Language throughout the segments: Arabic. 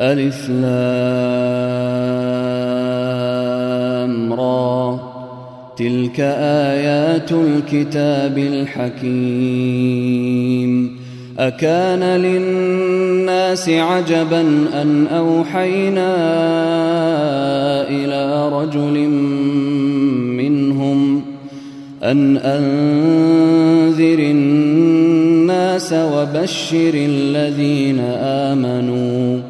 ألف لام را. تلك آيات الكتاب الحكيم. أكان للناس عجبا أن أوحينا إلى رجل منهم أن أنذر الناس وبشر الذين آمنوا.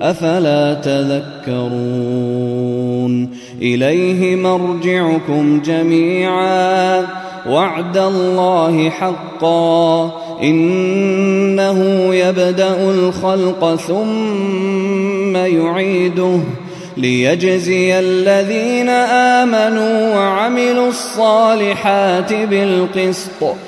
أفلا تذكرون؟ إليه مرجعكم جميعا. وعد الله حقا. إنه يبدأ الخلق ثم يعيده. ليجزي الذين آمنوا وعملوا الصالحات بالقسط.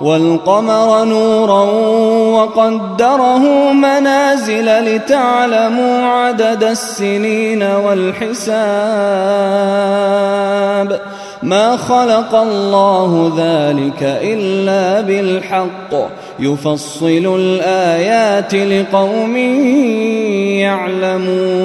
والقمر نورا وقدره منازل لتعلموا عدد السنين والحساب. ما خلق الله ذلك إلا بالحق. يفصل الآيات لقوم يعلمون.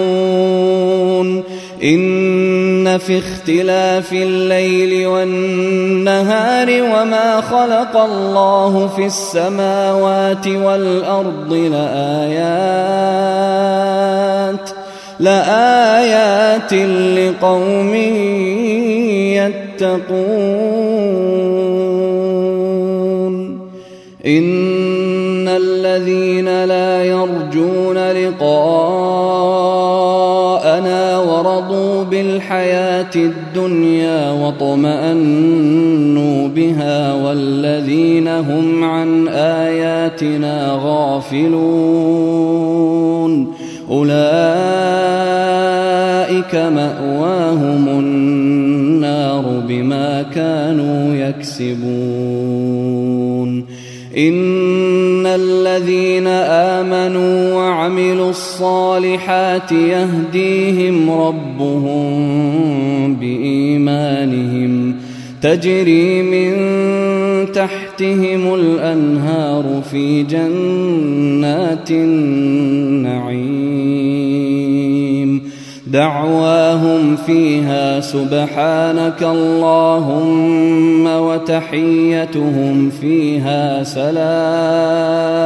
إن في اختلاف الليل والنهار وما خلق الله في السماوات والأرض لآيات لآيات لقوم يتقون. إن الذين لا يرجون لقاءنا ورضوا بالحياة الدنيا واطمأنوا بها والذين هم عن آياتنا غافلون. أولئك مأواهم النار بما كانوا يكسبون. إن وعملوا الصالحات يهديهم ربهم بإيمانهم تجري من تحتهم الأنهار في جنات النعيم دعواهم فيها سبحانك اللهم وتحيتهم فيها سلام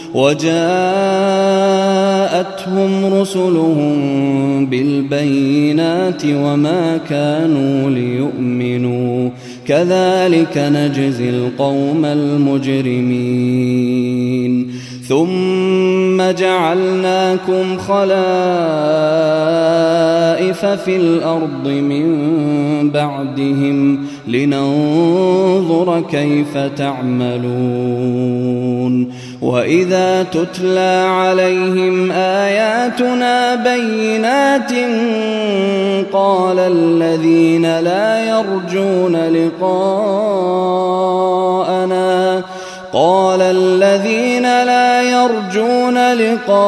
وجاءتهم رسلهم بالبينات وما كانوا ليؤمنوا. كذلك نجزي القوم المجرمين. ثم جعلناكم خلائف في الأرض من بعدهم لننظر كيف تعملون. واذا تتلى عليهم اياتنا بينات قال الذين لا يرجون لقاءنا قال الذين لا يرجون لقاء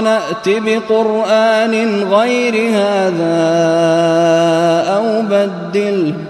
نأت بقرآن غير هذا أو بدله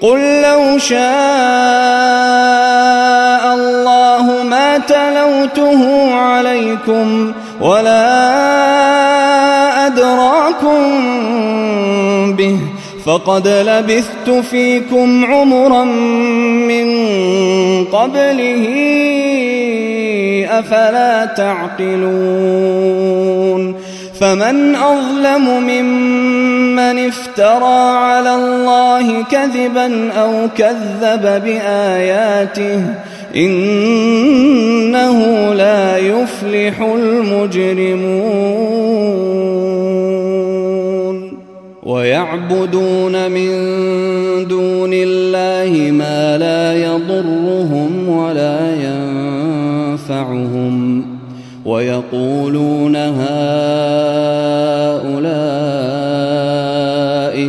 قل لو شاء الله ما تلوته عليكم ولا أدراكم به فقد لبثت فيكم عمرا من قبله أفلا تعقلون فمن أظلم ممن افترى على الله كذبا أو كذب بآياته إنه لا يفلح المجرمون. ويعبدون من دون الله ما لا يضرهم ولا ينفعهم. ويقولون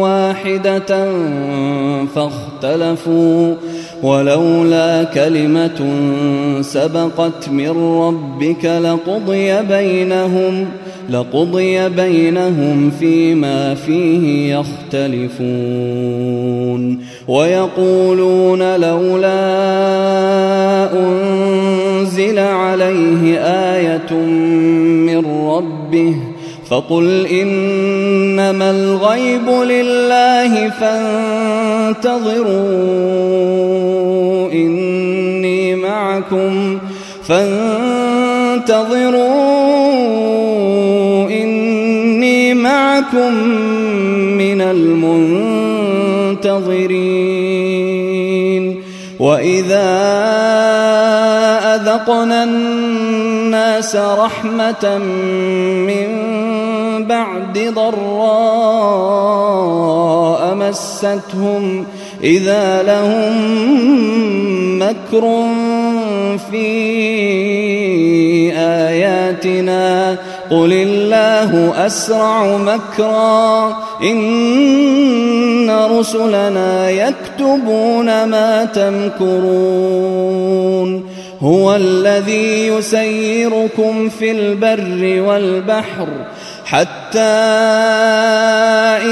واحدة فاختلفوا ولولا كلمة سبقت من ربك لقضي بينهم لقضي بينهم فيما فيه يختلفون ويقولون لولا أنزل عليه آية من ربه فقل إنما الغيب لله فانتظروا إني معكم فانتظروا إني معكم من المنتظرين وإذا أذقنا الناس رحمة من بعد ضراء مستهم إذا لهم مكر في آياتنا قل الله أسرع مكرا إن رسلنا يكتبون ما تمكرون هو الذي يسيركم في البر والبحر حتى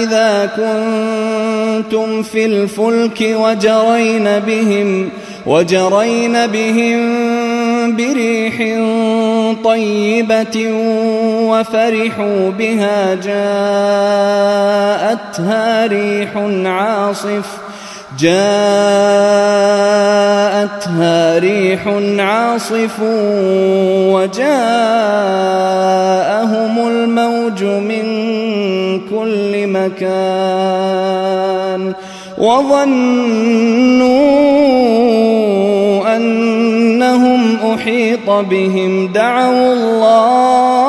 إذا كنتم في الفلك وجرين بهم وجرين بهم بريح طيبة وفرحوا بها جاءتها ريح عاصف. جاءتها ريح عاصف وجاءهم الموج من كل مكان وظنوا أنهم أحيط بهم دعوا الله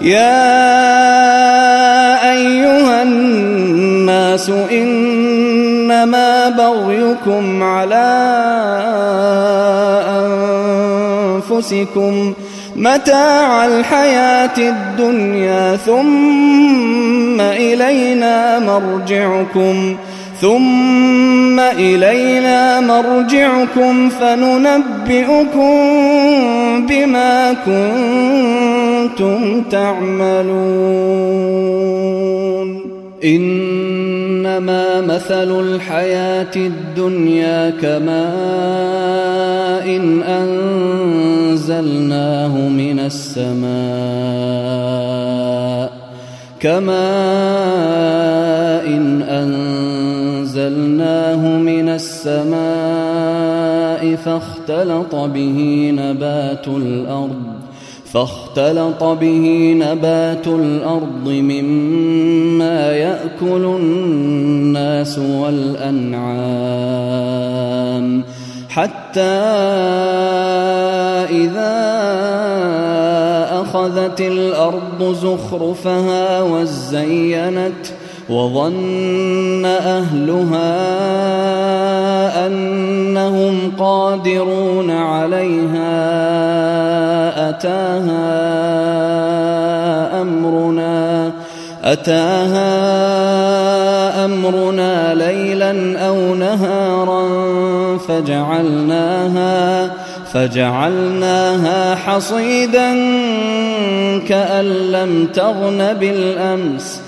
يا أيها الناس إنما بغيكم على أنفسكم متاع الحياة الدنيا ثم إلينا مرجعكم ثم إلينا مرجعكم فننبئكم بما كنتم تعملون. إنما مثل الحياة الدنيا كماء إن أنزلناه من السماء. كماء إن أنزلناه من السماء فاختلط به نبات الأرض به نبات الأرض مما يأكل الناس والأنعام حتى إذا أخذت الأرض زخرفها وزينت وظن أهلها أنهم قادرون عليها أتاها أمرنا أتاها أمرنا ليلا أو نهارا فجعلناها فجعلناها حصيدا كأن لم تغن بالأمس.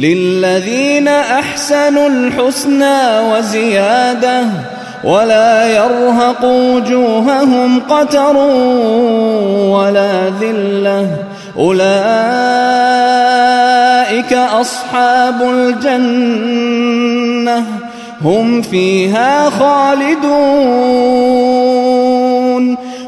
للذين أحسنوا الحسنى وزيادة ولا يرهق وجوههم قتر ولا ذلة أولئك أصحاب الجنة هم فيها خالدون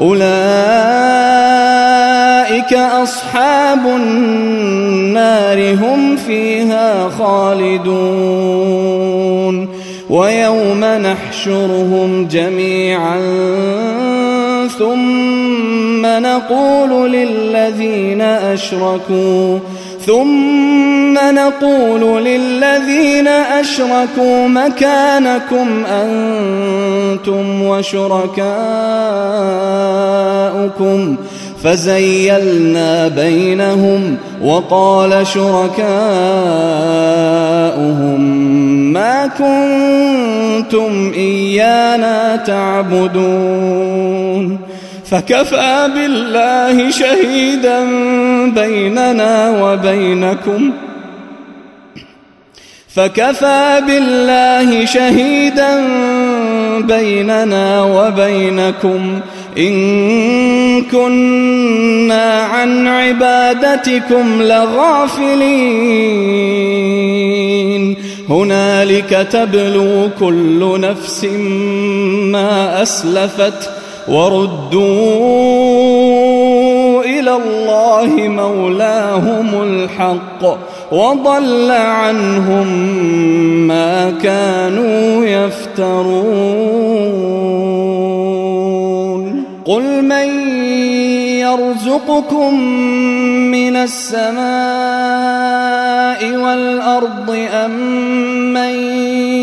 أولئك أصحاب النار هم فيها خالدون ويوم نحشرهم جميعا ثم نقول للذين أشركوا ثم نقول للذين أشركوا مكانكم أنتم وشركاؤكم فزيلنا بينهم وقال شركاؤهم ما كنتم إيانا تعبدون فكفى بالله شهيدا بيننا وبينكم فكفى بالله شهيدا بيننا وبينكم إن كنا عن عبادتكم لغافلين. هنالك تبلو كل نفس ما أسلفت وردوا إلى الله مولاهم الحق. وضل عنهم ما كانوا يفترون. قل من يرزقكم من السماء والأرض أم من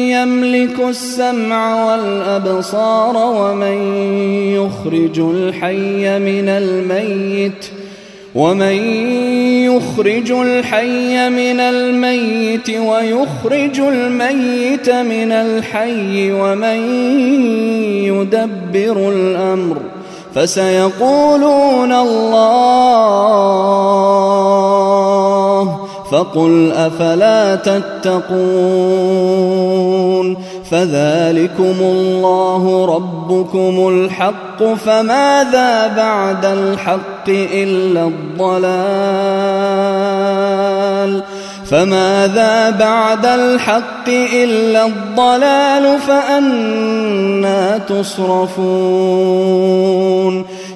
يملك السمع والأبصار ومن يخرج الحي من الميت ۖ ومن يخرج الحي من الميت ويخرج الميت من الحي ومن يدبر الأمر فسيقولون الله فقل أفلا تتقون فذلكم الله ربكم الحق فماذا بعد الحق إلا الضلال؟ فماذا بعد الحق إلا الضلال؟ فأنا تصرفون.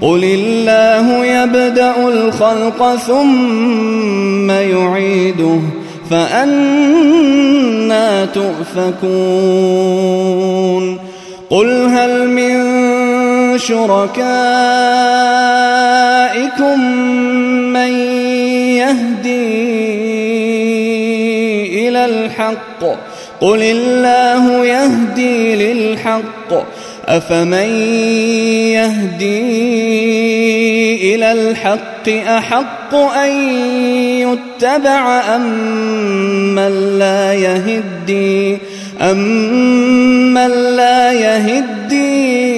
قل الله يبدأ الخلق ثم يعيده فأنا تؤفكون قل هل من شركائكم من يهدي قل الله يهدي للحق أفمن يهدي إلى الحق أحق أن يتبع أم من لا يهدي أم من لا يهدي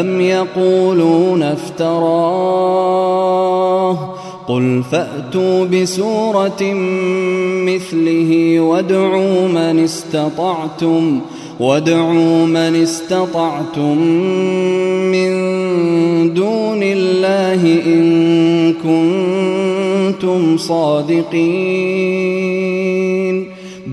أم يقولون افتراه قل فأتوا بسورة مثله وادعوا من استطعتم وادعوا من استطعتم من دون الله إن كنتم صادقين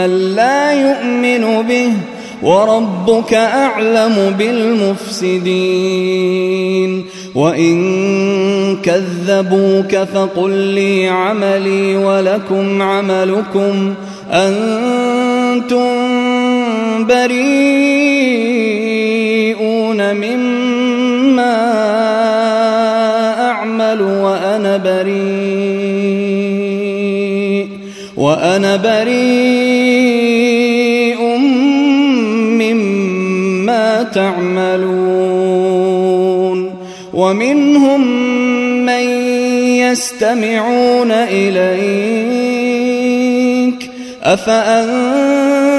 من لا يؤمن به وربك أعلم بالمفسدين وإن كذبوك فقل لي عملي ولكم عملكم أنتم بريئون مما أعمل وأنا بريء وأنا بريء تعملون ومنهم من يستمعون إليك أفأنت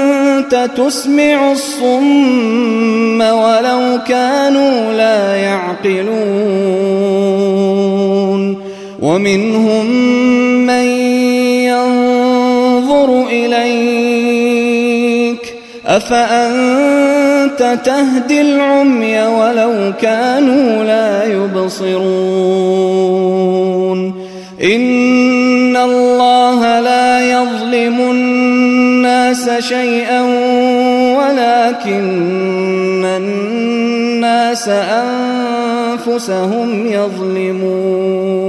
تسمع الصم ولو كانوا لا يعقلون ومنهم من أفأنت تهدي العمي ولو كانوا لا يبصرون؟ إن الله لا يظلم الناس شيئا ولكن الناس أنفسهم يظلمون.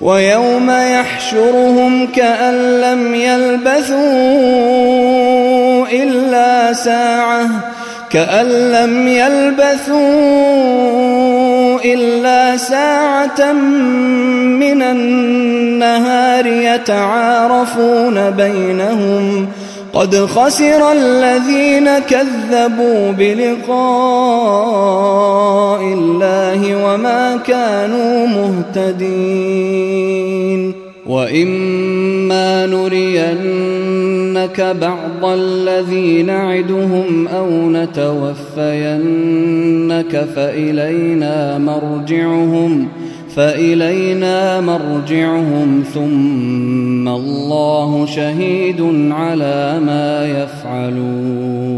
ويوم يحشرهم كأن لم يلبثوا إلا ساعة كأن لم يلبثوا إلا ساعة من النهار يتعارفون بينهم قد خسر الذين كذبوا بلقاء الله وما كانوا مهتدين وإما نرينك بعض الذي نعدهم أو نتوفينك فإلينا مرجعهم فإلينا مرجعهم ثم الله شهيد على ما يفعلون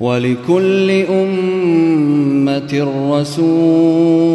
ولكل أمة رسول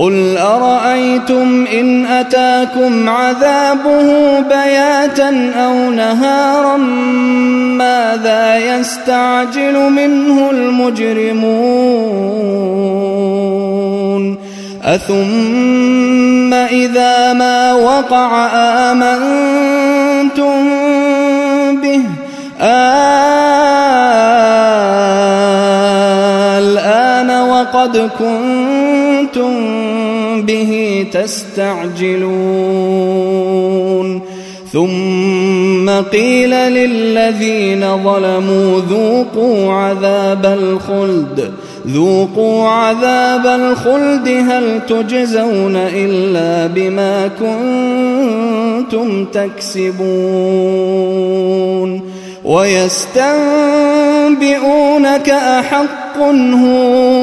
قل أرأيتم إن أتاكم عذابه بياتا أو نهارا ماذا يستعجل منه المجرمون أثم إذا ما وقع آمنتم به الآن وقد كنتم به تستعجلون. ثم قيل للذين ظلموا ذوقوا عذاب الخلد. ذوقوا عذاب الخلد هل تجزون إلا بما كنتم تكسبون. ويستنبئونك أحق هو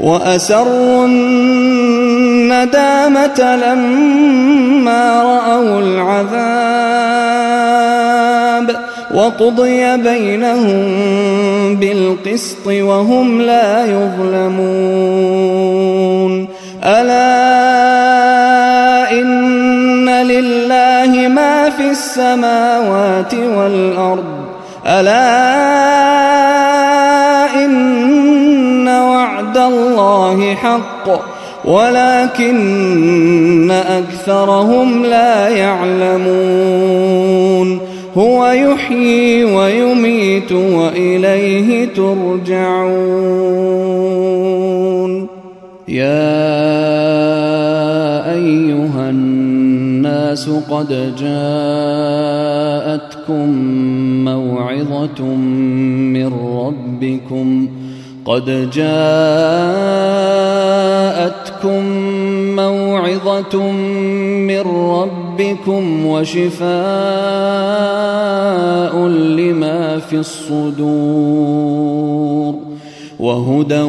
وأسروا الندامة لما رأوا العذاب وقضي بينهم بالقسط وهم لا يظلمون. ألا إن لله ما في السماوات والأرض. ألا إن وعد الله حق ولكن أكثرهم لا يعلمون. هو يحيي ويميت وإليه ترجعون. يا أيها الناس قد جاءتكم موعظة من ربكم قد جاءتكم موعظة من ربكم وشفاء لما في الصدور وهدى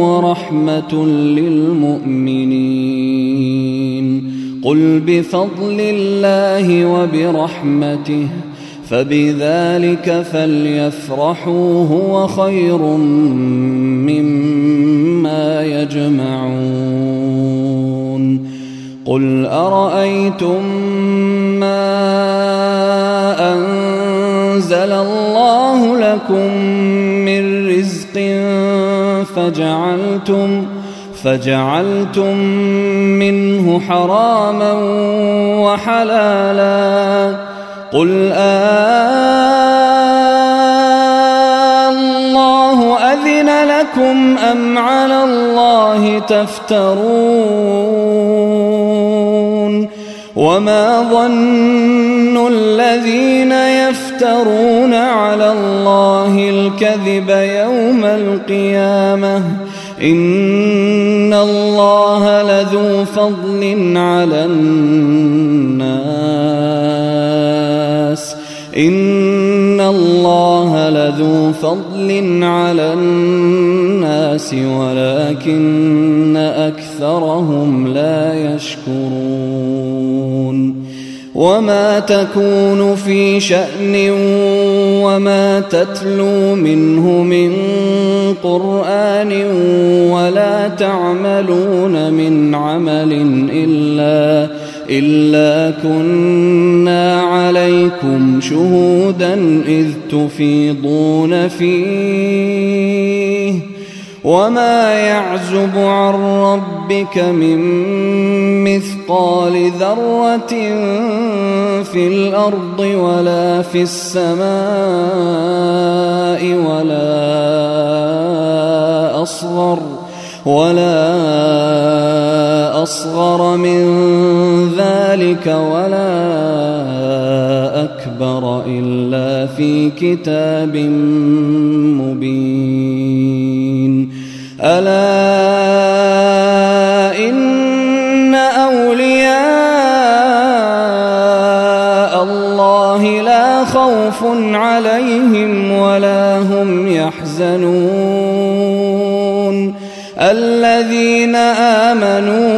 ورحمة للمؤمنين. قل بفضل الله وبرحمته. فبذلك فليفرحوا هو خير مما يجمعون. قل أرأيتم ما أنزل الله لكم من رزق فجعلتم فجعلتم منه حراما وحلالا. قل آه تفترون وما ظن الذين يفترون على الله الكذب يوم القيامة إن الله لذو فضل على الناس إن لذو فضل على الناس ولكن أكثرهم لا يشكرون وما تكون في شأن وما تتلو منه من قرآن ولا تعملون من عمل إلا إلا كنا عليكم شهودا إذ تفيضون فيه. وما يعزب عن ربك من مثقال ذرة في الأرض ولا في السماء ولا أصغر ولا أصغر من ذلك ولا أكبر إلا في كتاب مبين. ألا إن أولياء الله لا خوف عليهم ولا هم يحزنون. الذين آمنوا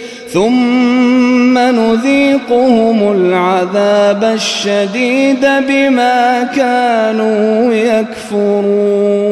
ثم نذيقهم العذاب الشديد بما كانوا يكفرون.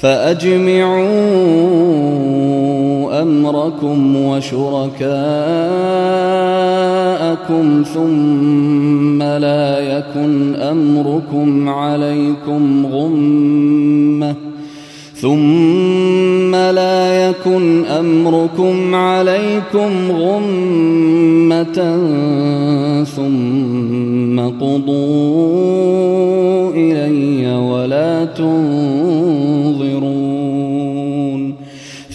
فأجمعوا أمركم وشركاءكم ثم لا يكن أمركم عليكم غمة ثم لا يكن أمركم عليكم غمة ثم قضوا إلي ولا تنظرون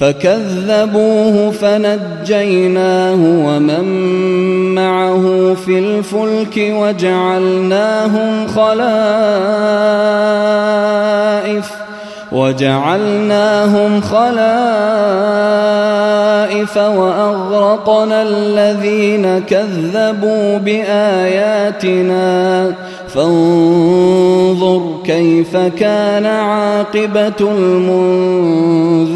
فكذبوه فنجيناه ومن معه في الفلك وجعلناهم خلائف وجعلناهم خلائف وأغرقنا الذين كذبوا بآياتنا فانظر كيف كان عاقبة المنذرين.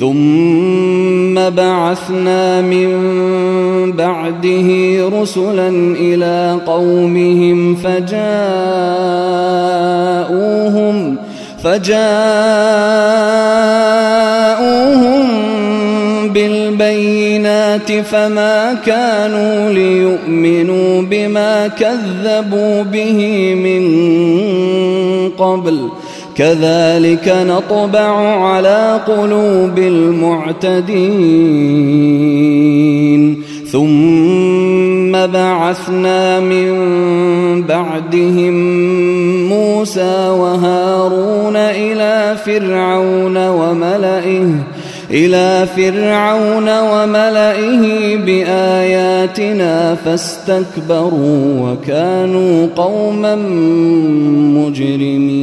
ثم بعثنا من بعده رسلا إلى قومهم فجاءوهم فجاءوهم بالبينات فما كانوا ليؤمنوا بما كذبوا به من قبل. كذلك نطبع على قلوب المعتدين. ثم بعثنا من بعدهم موسى وهارون إلى فرعون وملئه إلى فرعون وملئه بآياتنا فاستكبروا وكانوا قوما مجرمين.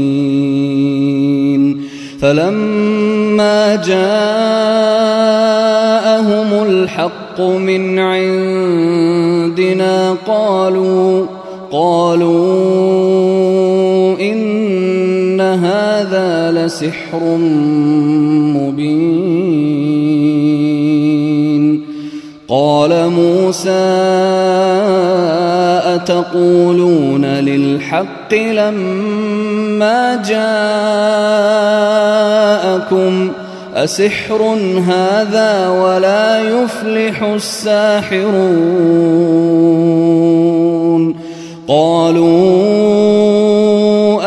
فلما جاءهم الحق من عندنا قالوا قالوا إن هذا لسحر مبين. موسى أتقولون للحق لما جاءكم أسحر هذا ولا يفلح الساحرون قالوا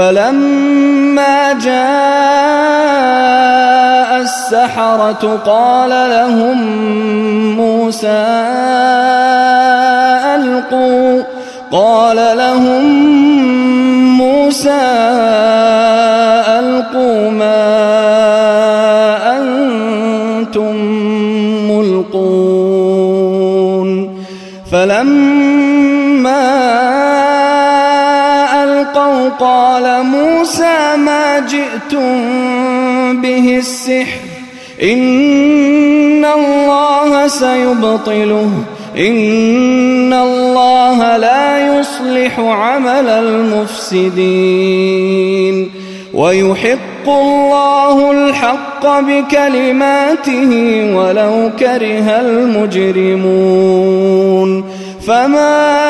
فلما جاء السحرة قال لهم موسى ألقوا قال إن الله سيبطله. إن الله لا يصلح عمل المفسدين. ويحق الله الحق بكلماته ولو كره المجرمون. فما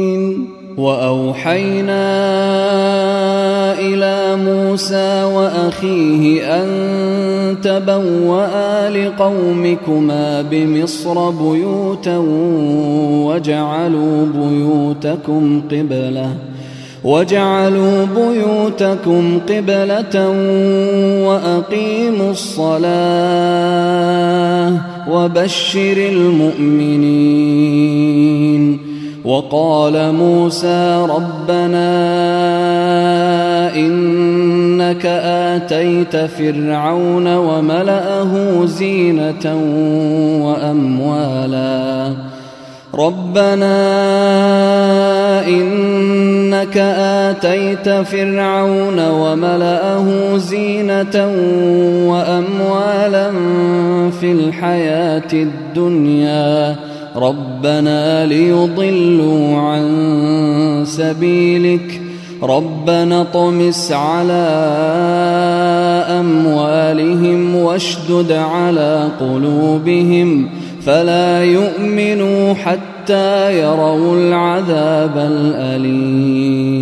وأوحينا إلى موسى وأخيه أن تبوأ لقومكما بمصر بيوتا وجعلوا بيوتكم قبلة وجعلوا بيوتكم قبلة وأقيموا الصلاة وبشر المؤمنين وقال موسى ربنا إنك آتيت فرعون وملأه زينة وأموالا. ربنا إنك آتيت فرعون وملأه زينة وأموالا في الحياة الدنيا. ربنا ليضلوا عن سبيلك. ربنا طمس على أموالهم واشدد على قلوبهم. فلا يؤمنوا حتى يروا العذاب الأليم.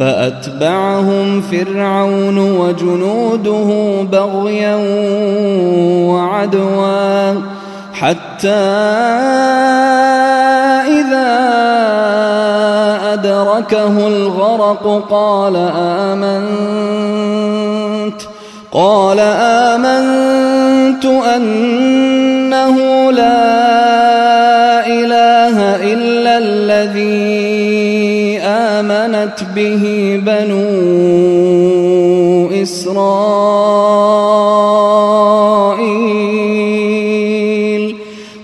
فأتبعهم فرعون وجنوده بغيا وعدوا حتى إذا أدركه الغرق قال آمنت قال آمنت أنه لا به بنو إسرائيل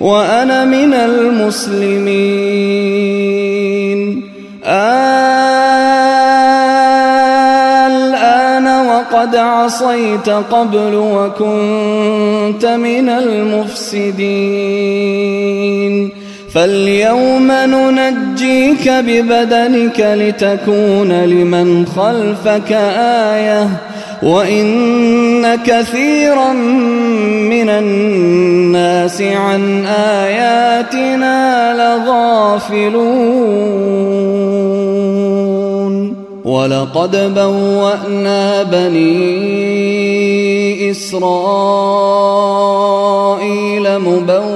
وأنا من المسلمين. الآن قد عصيت قبل وكنت من المفسدين. فاليوم ننجيك ببدنك لتكون لمن خلفك آية وإن كثيرا من الناس عن آياتنا لغافلون ولقد بوأنا بني إسرائيل مبوأ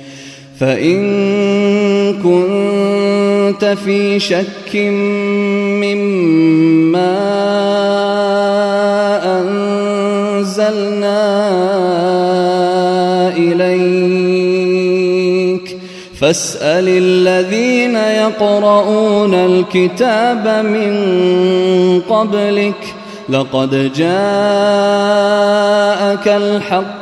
فإن كنت في شك مما فاسأل الذين يقرؤون الكتاب من قبلك لقد جاءك الحق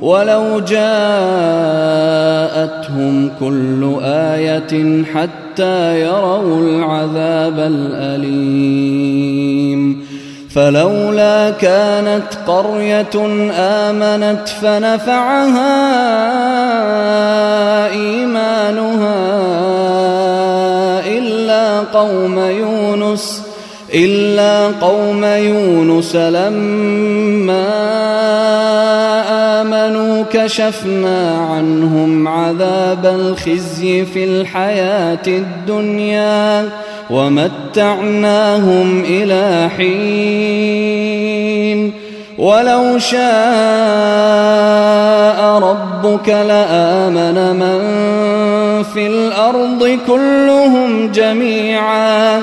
ولو جاءتهم كل آية حتى يروا العذاب الأليم. فلولا كانت قرية آمنت فنفعها إيمانها إلا قوم يونس إلا قوم يونس لما كشفنا عنهم عذاب الخزي في الحياة الدنيا ومتعناهم إلى حين. ولو شاء ربك لآمن من في الأرض كلهم جميعا.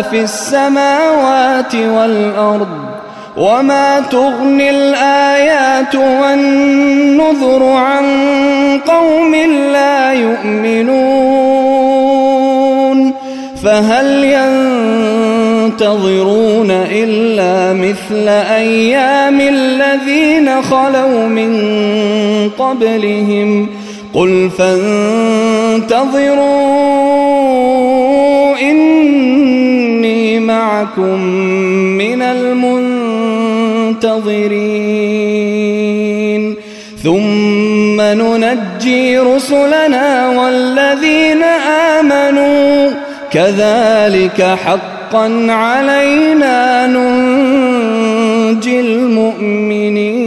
في السماوات والأرض وما تغني الآيات والنذر عن قوم لا يؤمنون فهل ينتظرون إلا مثل أيام الذين خلوا من قبلهم قل فانتظروا إني معكم من المنتظرين. ثم ننجي رسلنا والذين آمنوا. كذلك حقا علينا ننجي المؤمنين.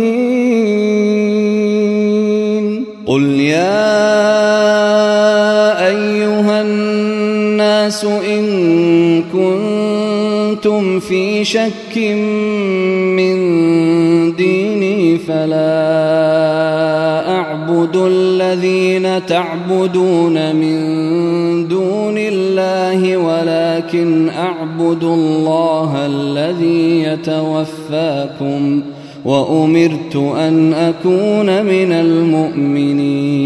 قل يا أيها الناس إن كنتم في شك من ديني فلا أعبد الذين تعبدون من دون الله ولكن أعبد الله الذي يتوفاكم وأمرت أن أكون من المؤمنين.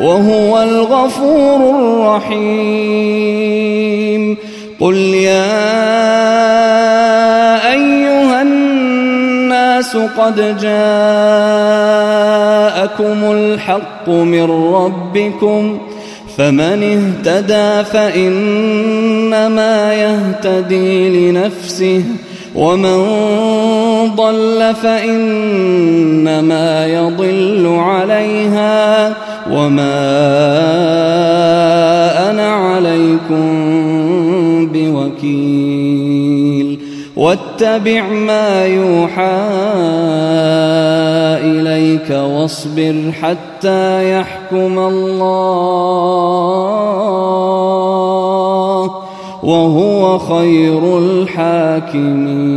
وهو الغفور الرحيم. قل يا أيها الناس قد جاءكم الحق من ربكم فمن اهتدى فإنما يهتدي لنفسه ومن ضل فإنما يضل عليها. وما أنا عليكم بوكيل واتبع ما يوحى إليك واصبر حتى يحكم الله وهو خير الحاكمين